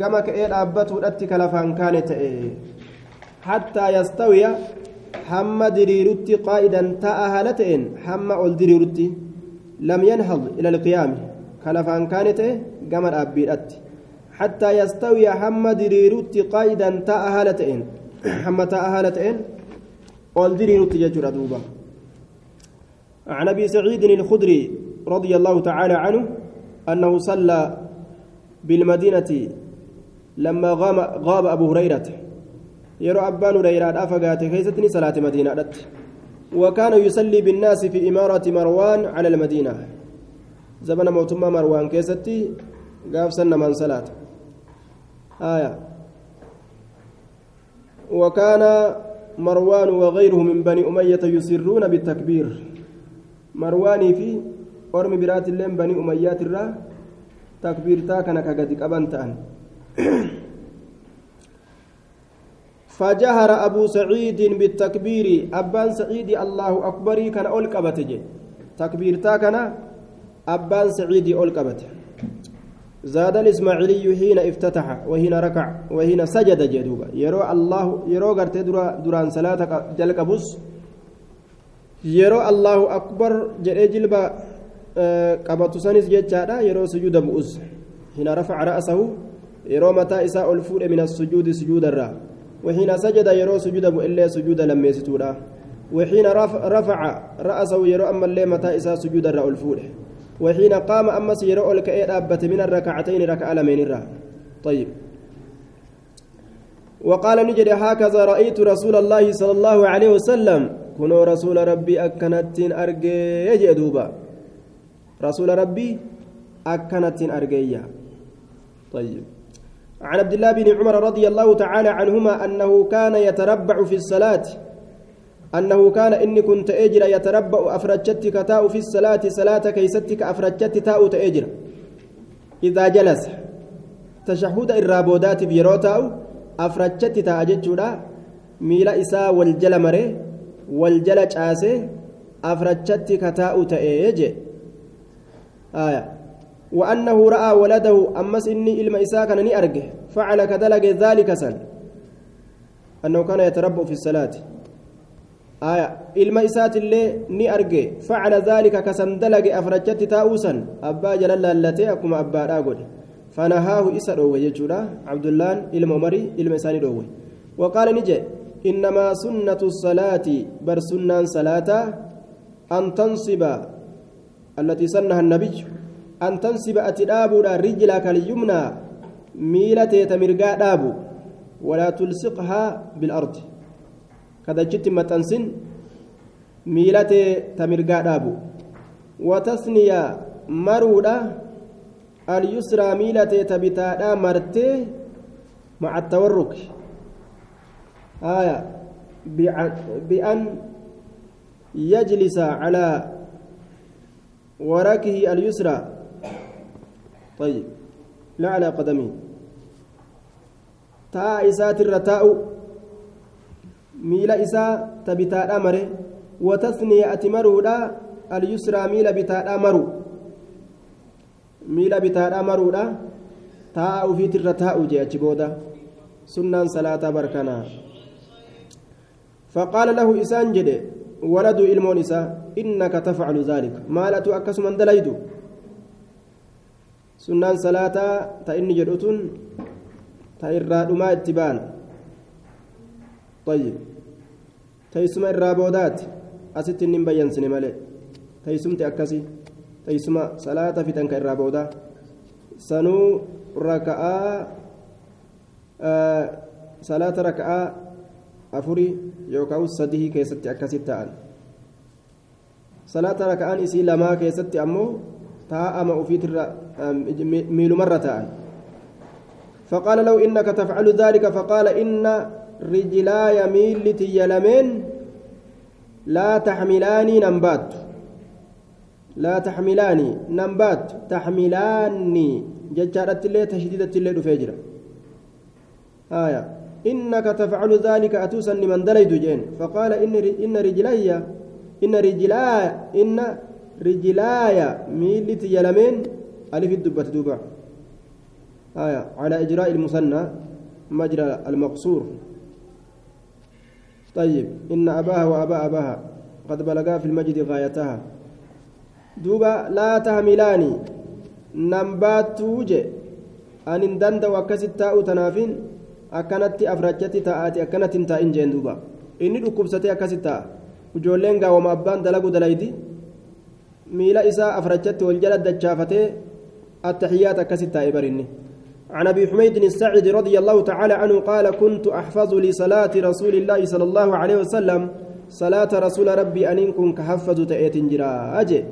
كما كإل أبته أتي كلفان كانت حتى يستوي hamma diriirutti qaa'idan ta'a haala ta'een hamma ol diriirutti lam yanhad ila alqiyaami ka lafaan kaane ta'e gama dhaabbiidhatti hattaa yastawiya hamma diriirutti qaa'idan ol diriirutti jechuudha duuba عن أبي سعيد الخدري رضي الله تعالى عنه أنه صلى بالمدينة لما غاب أبو هريرة. abbaan hureyraadhaa fagaate keessatti ni salaate madiinaadhatti وكان يصلي بالناس في إمارة مروان على المدينة. زمن موتما مروان كيستي قاف سنة من صلاة. آية. وكان مروان وغيره من بني أمية يسرون بالتكبير. مرواني في أرمي برات اللين بني أميات الرا تكبير تاكنا كقد أبنتان فجهر أبو سعيد بالتكبير. أبان سعيد الله أكبر كان أول كبتج تكبير تاكنا أبان سعيد أول كبت زاد الإسماعيلي حين افتتح وحين ركع وحين سجد جدوبا. يرو الله يرو درا دران صلاة جلق بوس. يرو الله أكبر جري جلبا قبط سنس جتشادا يرو سجود بؤس حين رفع رأسه يرو متى إساء الفور من السجود سجود الرّ وحين سجد يرو سجود إلا سجود لم يستورا وحين رفع رأسه يرى أما اللي متى إساء سجود الرأول فوله وحين قام أما سيرى الكأي أبت من الركعتين ركع من الرا. طيب. وقال نجد هكذا رأيت رسول الله صلى الله عليه وسلم. كنوا رسول ربي أكنت أرجي يجي دوبا رسول ربي أكنت أرجيا طيب. عن عبد الله بن عمر رضي الله تعالى عنهما أنه كان يتربع في الصلاة. أنه كان إني كنت أجر يتربع أفرجتك تاء في الصلاة صلاة كيستك أفرجت تاء تأجر إذا جلس. تشهد الرابودات بيروتاو أفرجت تاء جتشورا. ميلا إساء والجل مري والجل جاسي أفرجت كتاء تأجر آية. وأنه رأى ولده أمس إني إلما إساء كان أرجه. فعل كذلك ذلك سن. أنه كان يتربع في الصلاة. آية إلما إسات اللي ني أرجع فعل ذلك كسندلج أفرجت تاوسا أبا جلال التي أكما أبا راغد فنهاه إسا روي يجورا عبد الله إلما عمري إلما إساني روي وقال نجي إنما سنة الصلاة بر سنة صلاة أن تنصب التي سنها النبي أن تنصب أتدابو رجلك اليمنى ميلتي تمرقا دابو ولا تلصقها بالأرض kadachitti maxxansin miilatee tamirgaa dhaabu watasniya maruudha alyusraa miilatee tabitaadhaa martee maca attawarruk aya bian yajlisa calaa warakihi alyusra طيب لا على قدمه تا إسات الرتاء miila isaa ta bitaadha mare watasniya ati maruudha alyusraa miila bitaadha maru miila bitaadha maruudha taa'a ufiitirra taa'u jee achi booda sunnaan salaataa barkanaa فقال له إسان جده ولد إلمون إسا إنك تفعل ذلك ما لا تؤكس من دليد سنان صلاة تإني جدوتون تإراد ما اتبان طيب teessuma irraa boodaati asitti inni hin bayyansine malee teessumti akkasii teessuma salaata fitan ka irraa boodaa sanuu raka'aa salaata raka'aa afurii yookaan sadii keessatti akkasitti ta'an salaata raka'aan isii lamaa keessatti ammoo taa'ama ofiitirra miilumarra ta'an فقال له إنك تفعل ذلك فقال إن رجلاي ميلتي يلمين لا تحملاني نمبات لا تحملاني نمبات تحملاني ججارة اللي تشديدة اللي دفجرة آية إنك تفعل ذلك أتوسا لمن دليد جين فقال إن إن رجلاي إن رجلاي إن رجلاي ميلتي يلمين ألف الدبة دوبا آية على إجراء المثنى مجرى المقصور طيب إن أباها وأبا أباها قد بلغا في المجد غايتها دوبا لا تحملاني نمبات توجه أن اندند وكست تاء تنافين أكنت أفرجت تاءاتي أكنت تاء جين دوبا إني دكوبستي أكست تاء وجولين قاوم أبان دلقوا دلايدي ميلا إساء أفرجت والجلد دجافتي التحيات أكست تاء برني عن أبي حميد السعد رضي الله تعالى عنه قال كنت أحفظ لصلاه رسول الله صلى الله عليه وسلم. صلاة رسول ربي أن كن كحفظ تأتنجرا أجي.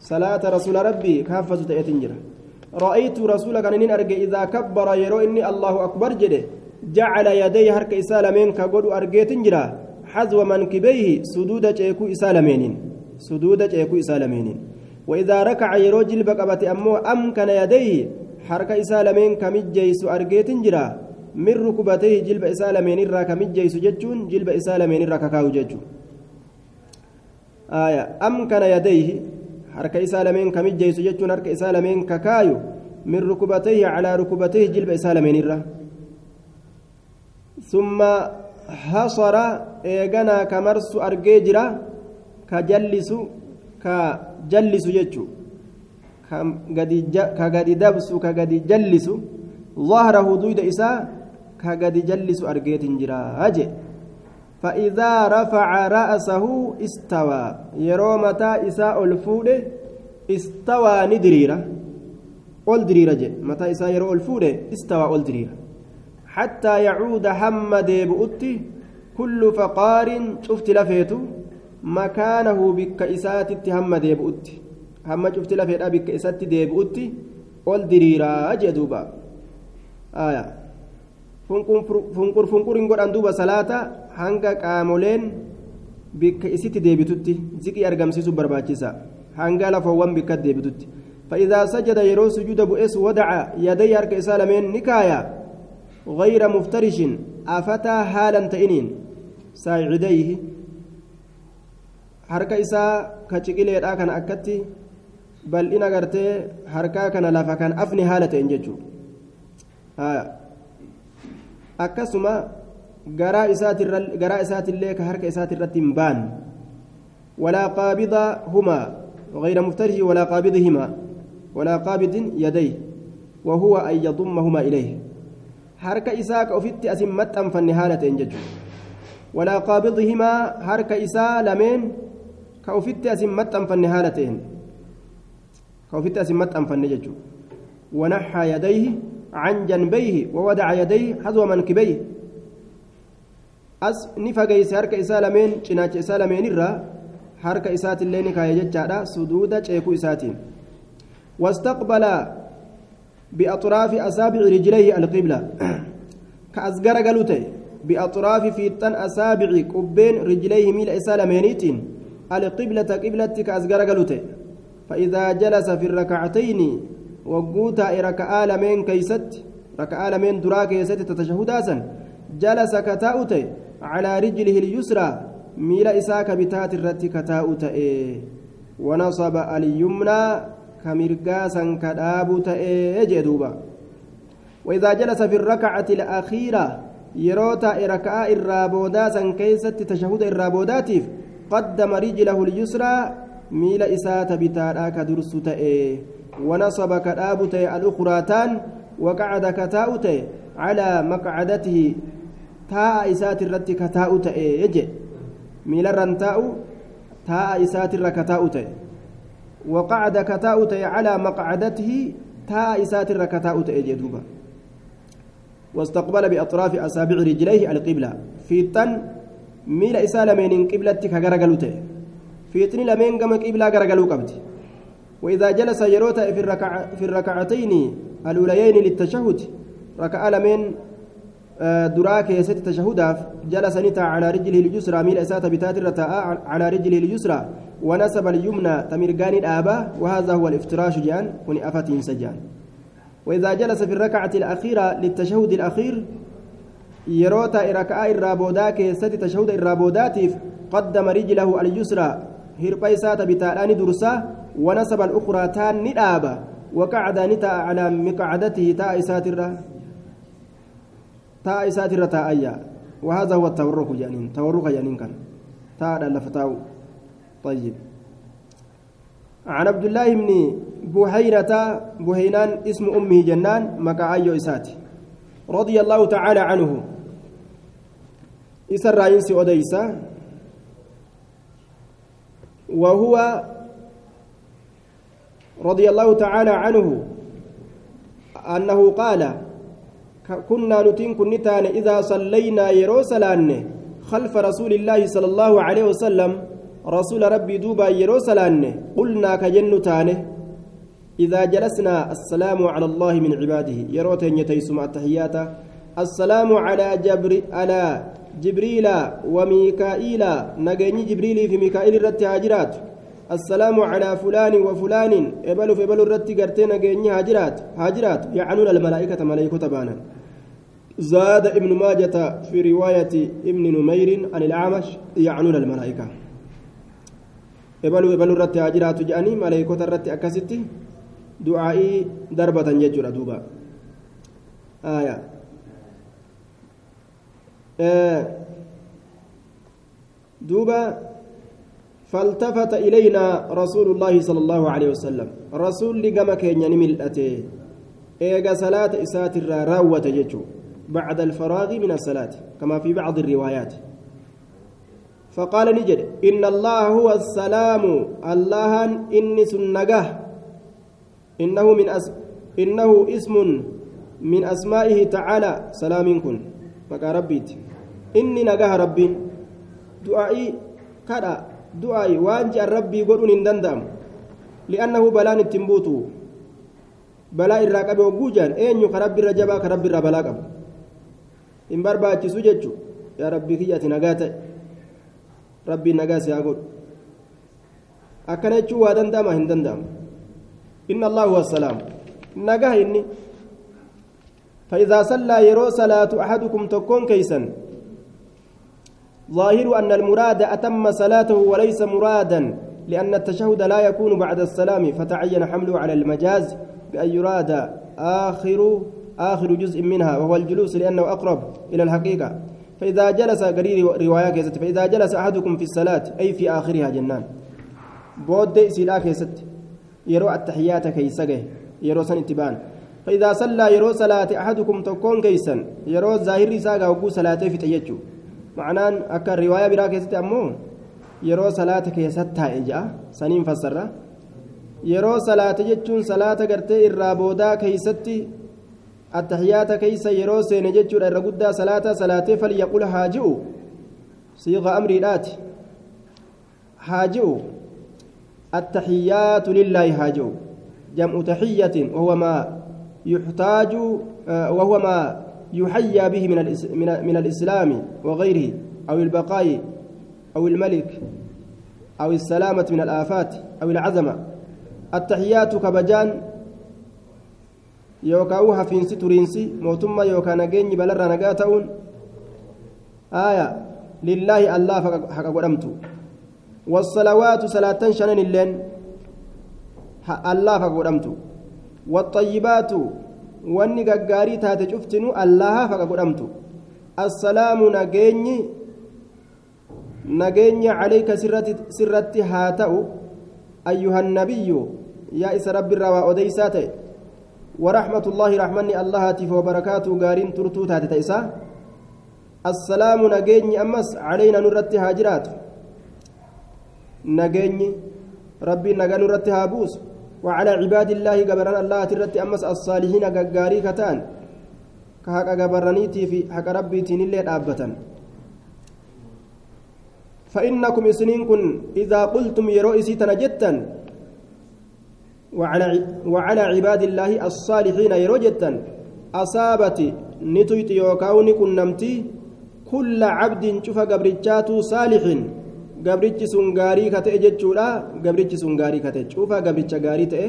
صلاة رسول ربي كحفظ تأتنجرا رأيت رسولك أن أرجع. إذا كبر يرو إني الله أكبر جده. جعل يديه حرك اسالمين كغدو ارجيتنجرا حذو منكبيه سدود جيكو اسالمين سدود جيكو اسالمين وإذا ركع يرو جلب قبت أمو أمكن يديه harka isaa lameen kamijjeeysu argeetin jira min rukubatee jilba isaa lameen irraa kamijjeeysu jechuun jilba isaa lameen irraa kakaayu jechuun amkana yadayhi harka isaa lameen kamijjeeysu jechuun harka isaa lameen kakaayu min rukubatee calaa rukubatee jilba isaa lameen irra summa hasara eeganaa kamarsu argee jira ka jallisu ka jallisu jechuun ka gadi dabsu ka gadi jallisu ظهره دويد إساء كقد جلس أرجيت جرا أجي فإذا رفع رأسه استوى يرو متى إساء الفود استوى ندريرة أول دريرة جي متى إساء يرو الفود استوى أول دريرة حتى يعود حمد بؤتي كل فقار شفت لفيته مكانه بك إسات حمد بؤتي هم شفت لفيته بك إسات بؤتي أول دريرة جدوبا آية funqur funquriin godhan duuba salaata hanga qaamoleen bikka isitti deebitutti ziqii argamsiisuu barbaachisa hanga lafoowwan bikka deebitutti فإذا سجد يرو سجود بؤس ودع يدي هرك إسالمين نكايا غير مفترش أفتى حالا تئنين ساعديه harka isaa ka ciqileedha kana harkaa kana lafa kan afni haala ta'en jechuudha akkasuma garaa isaatillee ka harka isaatirratti hin baan walaa qaabida humaa غير مفترش ولا قابضهما ولا قابض يديه وهو أن يضمهما إليه حركة إساء كأفت أسمت أم فنهالة إنجج ولا قابضهما حركة إساء لمن كأفت أسمت أم فنهالة كأفت أسمت أم فنجج ونحى يديه عن جنبيه ووضع يديه حذو منكبيه lameen irraa harka isaatillee ni kaaye jechaadha suduuda ceekuu isaatiin wastaqbala biaxraafi asaabici rijlayhi alqibla ka as garagalu ta'e biaxraafi fiixan asaabici qubbeen rijlayhi miila isaa lameeniitiin alqiblata qiblatti ka as garagalu ta'e فإذا جلس في الركعتين وقوتا ركعة لمن كيست ركعة لمن درا كيست تتشهد أسن. جلس كتاؤت على رجله اليسرى ميل إساك بتات الرت كتاؤت. ونصب اليمنى كمرقاسا كدابت. جدوبا وإذا جلس في الركعة الأخيرة يروتا ركعة الرابوداسا كيست تشهد الرابوداتيف. قدم رجله اليسرى ميل إسات بتاتا كدرس تأيه ونصب كدابت الأخراتان وقعد كتاؤت على مقعدته تاء إسات الرت كتاؤت يجي ميل الرنتاء تاء إسات الركتاؤت وقعد كتاؤت على مقعدته تاء إسات الركتاؤت يجي دوبا واستقبل بأطراف أصابع رجليه القبلة. في التن ميل إسالمين قبلتك غرغلوته تن لمن قم قبلة غرغلو قبت وإذا جلس يروت في, الركع في الركعتين الأوليين للتشهد ركع لمن دراك يست تشهداف جلس نتا على رجله اليسرى ميل إسات بتات على رجله اليسرى ونسب اليمنى تمرقان الآباء وهذا هو الافتراش جان وني أفتين سجان وإذا جلس في الركعة الأخيرة للتشهد الأخير يروتا ركعة الرابوداك يست تشهد الرابوداتيف قدم رجله اليسرى هربيسات بتالان درسا ونسب الأخرى تان ندابا وقعد نتا على مقعدته تاء ساترة تاء ساترة تاء وهذا هو التورك جانين تورك جانين كان تاء لفتاو طيب عن عبد الله بن بحيرة بهينان اسم أمه جنان مكاعيو إساتي رضي الله تعالى عنه إسر راينسي أديسا وهو رضي الله تعالى عنه أنه قال كنا نتين كنتان إذا صلينا يروسلان خلف رسول الله صلى الله عليه وسلم. رسول ربي دوبا يروسلان قلنا كجن تانه إذا جلسنا السلام على الله من عباده. يروتين يتيسم التحيات. السلام على جبر على جبريل وميكائيل نجني جبريل في ميكائيل الرتهاجرات السلام على فلان وفلان إبلو في إبلو الرتي قرتين نجني هاجرات هاجرات. يعنون الملائكة ملائكة بانا زاد ابن ماجة في رواية ابن نمير عن الأعمش يعنون الملائكة. إبلو إبلو الرتي هاجرات جاني ملائكة الرتي أكستي دعائي ضربة يجر دوبا. آية. دوبا فالتفت إلينا رسول الله صلى الله عليه وسلم. رسول لقم كينيا نملأته إيجا صلاة إسات الراوة جيتشو. بعد الفراغ من الصلاة كما في بعض الروايات. فقال نجد إن الله هو السلام. الله إني سنجه إنه من أس إنه اسم من أسمائه تعالى. سلام كن. مكا ربيت إني نجاه ربي دعائي كذا دعائي وانجي ربي قولون دندم لأنه بلان التنبوتو balaa irraa qabe hogguu jaan eenyu ka rabbi irra jabaa ka rabbi irraa balaa qabu hin barbaachisu jechu yaa rabbii kiyyati nagaa ta'e rabbiin nagaa si haa godhu akkana jechuun waa danda'ama hin danda'amu inna allahu wassalaam nagaa inni فإذا صلى يرو صلاة أحدكم تكون كيسا ظاهر أن المراد أتم صلاته وليس مرادا لأن التشهد لا يكون بعد السلام فتعين حمله على المجاز بأن يراد آخر آخر جزء منها وهو الجلوس لأنه أقرب إلى الحقيقة. فإذا جلس قرير رواية كيست فإذا جلس أحدكم في الصلاة أي في آخرها جنان. بود سلا كيست يرو التحيات كيسجه يرو سن فإذا صلى يرو صلاة أحدكم تكون كيسا يرو ظاهر ساقا وقو صلاة في تيجو معناه أكا رواية برا كيست أمو يرو صلاة كيست إجا سنين yeroo salaata jechuun salaata gartee irraa boodaa keeysatti attahiyaata keeysa yeroo seene jechuudha irra guddaa salaata salaatee falyaqul haaji'u siiqa amriidhaati haaji'u attahiyaatu lillaahi haaji'u jam'u tahiyatin wahuwa maa yuxtaaju wahuwa maa يحيى به من من الإسلام وغيره أو البقاء أو الملك أو السلامة من الآفات أو العزمة التحيات كبجان يوكاو هفينسي تورينسي موتما يوكا نجيني بلرا نجاتون آية لله الله حق قدمت. والصلوات صلاة شنن اللين الله حق قدمت. والطيبات wanni gaggaarii taate cuftinu allaha faqa godhamtu. Assalaamu nageenyi nageenya calayka sirratti haa ta'u. أيها النبي يا إس رب الروا أديسات ورحمة الله رحمني الله تف وبركاته قارين ترتو تاتي تيسا السلام نجيني أمس علينا نرت هاجرات نجيني ربي نجا نرت هابوس وعلى عباد الله قبرنا الله ترت أمس الصالحين قاري كتان. كهك قبرنيتي في حق ربي تنيلي أبتا فإنكم سنين كن إذا قلتم يروئسي تنجتا وعلى وعلى عباد الله الصالحين يروجتا أصابت نتيت يوكاوني كن نمتي كل عبد شوف قبرتشات صالح قبرتش سنغاري كتئ جتشورا قبرتش سنغاري كتئ شوف قبرتش غاري تئ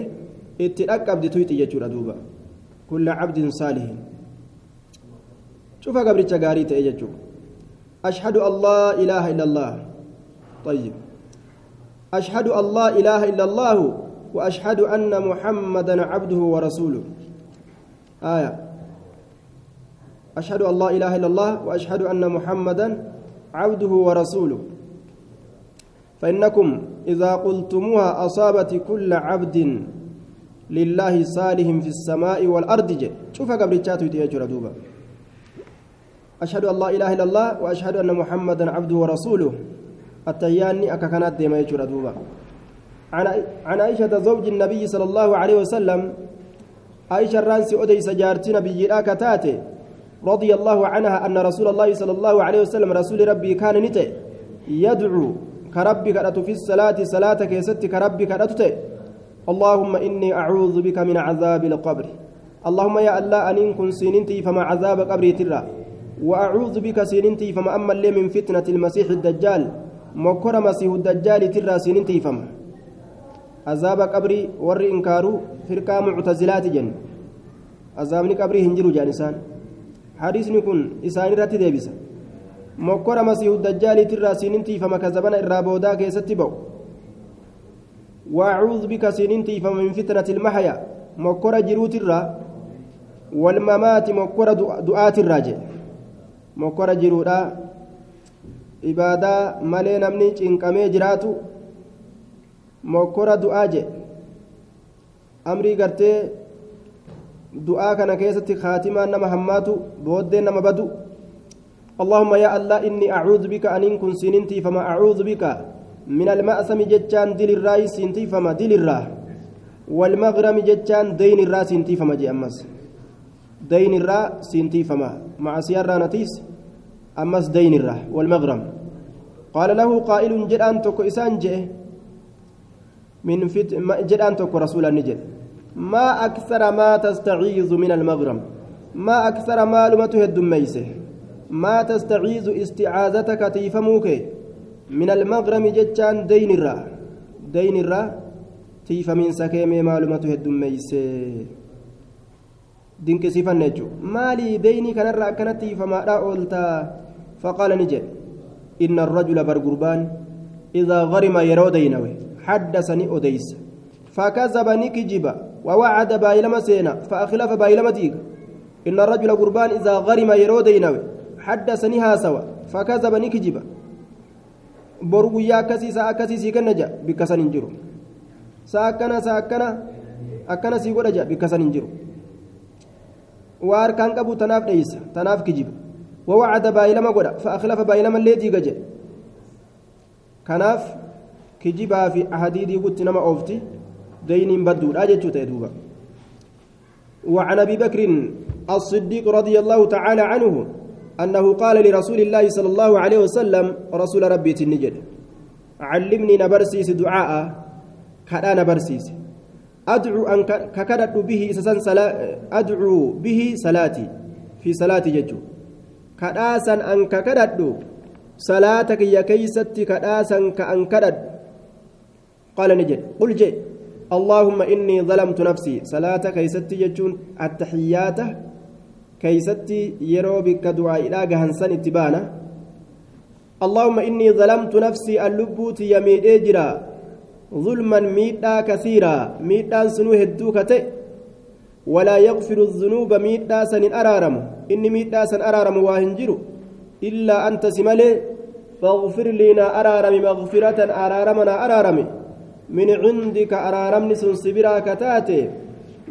اتلقب دتويت جتشورا دوبا كل عبد صالح شوف قبرتش غاري تئ جتشورا أشهد أن لا إله إلا الله طيب أشهد لا إله إلا الله وأشهد أن محمدا عبده ورسوله آية أشهد لا إله إلا الله وأشهد أن محمدا عبده ورسوله فإنكم إذا قلتموها أصابت كل عبد لله صالح في السماء والأرض. شوف قبل تشاتو يتيجر دوبا. أشهد أن لا إله إلا الله وأشهد أن محمدا عبده ورسوله. التياني أكا كانت ديما يجور دوبا. عن عائشة زوج النبي صلى الله عليه وسلم عائشة الرانسي أدي سجارتي نبي كتاتي رضي الله عنها أن رسول الله صلى الله عليه وسلم رسول ربي كان نتي يدعو كربي كرت في الصلاة صلاة كيست كربي كرت اللهم إني أعوذ بك من عذاب القبر. اللهم يا الله أن كن سننتي فما عذاب قبري ترى. وأعوذ بك سننتي فما أما اللي من فتنة المسيح الدجال مكر مسيح الدجال ترى سننتي فما. عذاب قبري ور إنكارو فرقة معتزلات جن. عذابني قبري هنجرو جانسان. حديثني كن إساني راتي ديبسا. مكر مسيح الدجال ترى سننتي فما كذبنا الرابودا كيستي بو وأعوذ بك سننتي فما من فتنة المحيا مكر جرو ترى والممات مكر دعاة الراجع mokkora jiruudha ibaadaa malee namni cinqamee jiraatu mokkora du'aa je amrii gartee du'aa kana keessatti kaatimaan nama hammaatu booddee nama badu اللهم يا الله إني أعوذ بك أن كن سننتي فما أعوذ بك من المأثم جتان دل الرأي سنتي فما دل الراه والمغرم جتان دين الرا سنتي فما جي أمس. دين الرا سنتي فما مع سيارة نتيس أمس دين الرا والمغرم. قال له قائل جدان تكو إسان جئ. من فت جدان تكو رسول النجد ما أكثر ما تستعيذ من المغرم. ما أكثر ما لمته الدميسه ما تستعيذ استعاذتك تيفموك من المغرم جتان دين الرا دين الرا تيفمين سكيمي معلومته الدميسه dinqisiifanne jechuun maalii deynii kanarra akkana tiifamaadhaa ooltaa faqaala ni jedhe inna arrajula bargurbaan idaa garima yeroo deynawe haddasani odeysa fakazaba ni kijiba ووعد بايلما سينا فأخلف بايلما ديغا إن الرجل قربان إذا غرم يرو دينوي حدثني هاسوا فكذب bikka san hin jiru saa akkana saa akkana akkana sii godha jaa bikka san hin jiru waa harkaan qabu tanaaf dheeysa tanaaf kijiba wawacada baay'ilama godha fa'akhlafa baay'ilama illee diiga jedhe kanaaf kijibaa fi ahadii diigutti nama oofti دين بدود أجت تدوبا وعن أبي بكر الصديق رضي الله تعالى عنه أنه قال لرسول الله صلى الله عليه وسلم رسول ربي تنجد. علمني نبرسيس دعاء. كذا نبرسيس. أدعو أن ككدت به سسن سلا أدعو به صلاتي في صلاتي ججو كداسا أن ككدت. صلاتك يا كيستي كداسا كأن قال نجد. قل جئ. اللهم إني ظلمت نفسي. صلاة كيستي يجون التحيات كيستي يرو بك دعاء إلى جهنسان اتبانا. اللهم إني ظلمت نفسي اللبوت يميد إجرا. ظلما ميتا كثيرا. ميتا سنو هدوكته ولا يغفر الذنوب ميتا سن أرارم. إني ميتا سن أرارم واهنجر إلا أنت سملي فاغفر لنا أرارم مغفرة أرارمنا أرارمي من عندك أرارمني سنصبرا كتاتي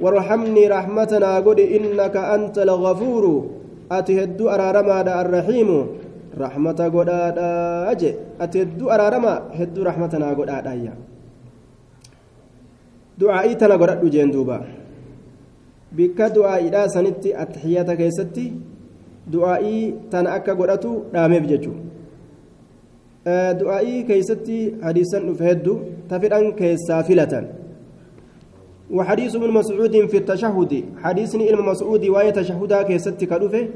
وارحمني رحمتنا قد إنك أنت الغفور. أتهد أرارما الرحيم. رحمة قد أجي أتهد أرارما هد رحمتنا قد أجي دعائي تنا قد جين دوبا. بك دعائي دا سنتي التحيات كيستي. دعائي تنا أكا قد أتو رامي بججو. keeysatti hadiisan dhufe heddu tafidhan keessaa filatan وحديث ابن مسعود في التشهد. حديث ابن مسعود وآية تشهدا كيست كدفه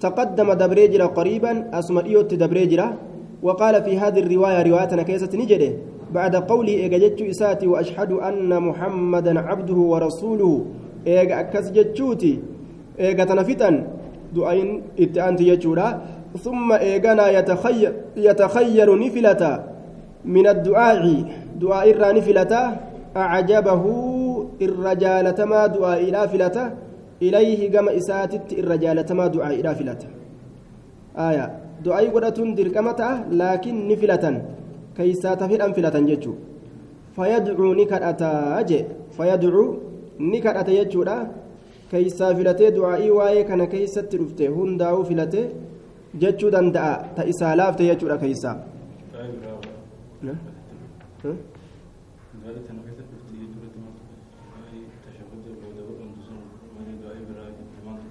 تقدم دبريجرا قريبا أسمريوت دبريجرا. وقال في هذه الرواية رواية كيست نجده. بعد قولي إيجاجت إساتي وأشهد أن محمدا عبده ورسوله. إيجا أكس جتشوتي. إيجا تنفتا دعين إتأنت يجورا ثم إيجانا يتخير يتخير نفلة من الدعاء. دعاء الرا نفلة أعجبه الرجال تما دعاء إلى فلة إليه كما إساتت الرجال تما دعاء إلى فلة آية دعاء قدرة دركمة لكن نفلة كيسا تفيد أنفلة جتشو فيدعو نكرأتا أجي فيدعو نكرأتا يجورا كيسا فلتي دعائي واي كان كيسا ترفته هنداو فلتي jechuu danda'a. Ta isaa laafte jechuudha keeysaa.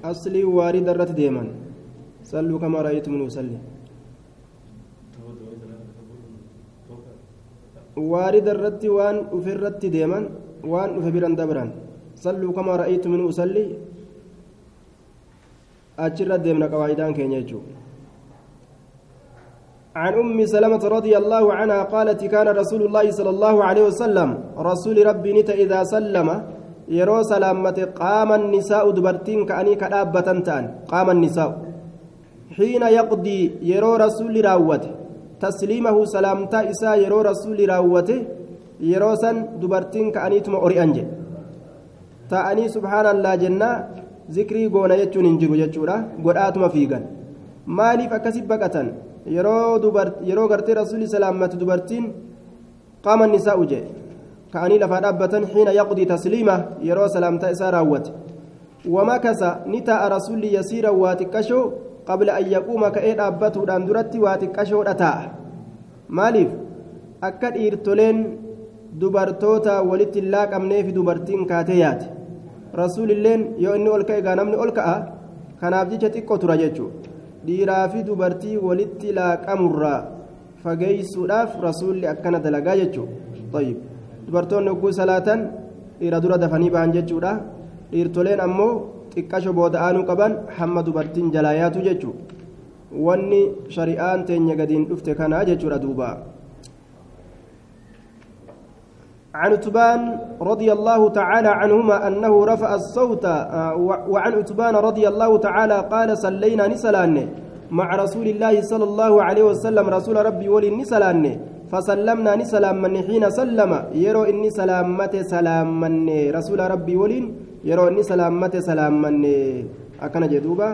Aslii waarida irratti deeman salluu kamaa ra'aytum nuusalli waarida irratti waan dhufe irratti deeman waan dhufe biran dabran salluu kamaa ra'aytum nuusalli achirra deemna qawaayidaan keenya jechuudha عن أم سلمة رضي الله عنها قالت كان رسول الله صلى الله عليه وسلم رسول ربي نت إذا سلم يرو سلامة قام النساء دبرتين كأني كدابة تان قام النساء حين يقضي يرو رسول راوته تسليمه سلامتا إسا يرو رسول راوته يرو سن دبرتين كأني تم أوري أنجي تأني سبحان الله جنة ذكري قونا يجون انجرو يجورا قرآتما فيقا مالي فكسب بكة yeroo gartee rasuulli salaammatu dubartiin qaama nisaa uje xiina yaqdii tasliima yeroo salaamtaa isaa raawwate wamakasa ni taa'a rasuulli yasiira waa xiqqashoo qabla an yaquuma ka'ee dhaabbatuudhaan duratti waa xiqqashoodha taa'a maaliif akka dhiirtoleen dubartoota walitti hin laaqamneefi dubartiin kaatee yaate rasuulilleen yoo inni ol ka'e egaa namni ol ka'a kanaaf jecha xiqqoo tura jechuudha dhiiraa fi dubartii walitti laaqamurraa fageessuudhaaf rasuulli akkana dalagaa jechuudha dubartoonni hogguu salaatan dhiira dura dafanii bahan jechuudha dhiirtoleen ammoo xiqqasho booda aanuu qaban hamma dubartiin jalaa yaatu jechuudha wanni shari'aan teenya gadiin dhufte kanaa jechuudha duuba. عن عتبان رضي الله تعالى عنهما أنه رفع الصوت وعن عتبان رضي الله تعالى قال صلينا نسلان مع رسول الله صلى الله عليه وسلم رسول ربي ولي نسلان فسلمنا نسلام من حين سلم. يرو إني سلامة سلام من رسول ربي ولين. يرو إني سلامة سلام من أكن جدوبا.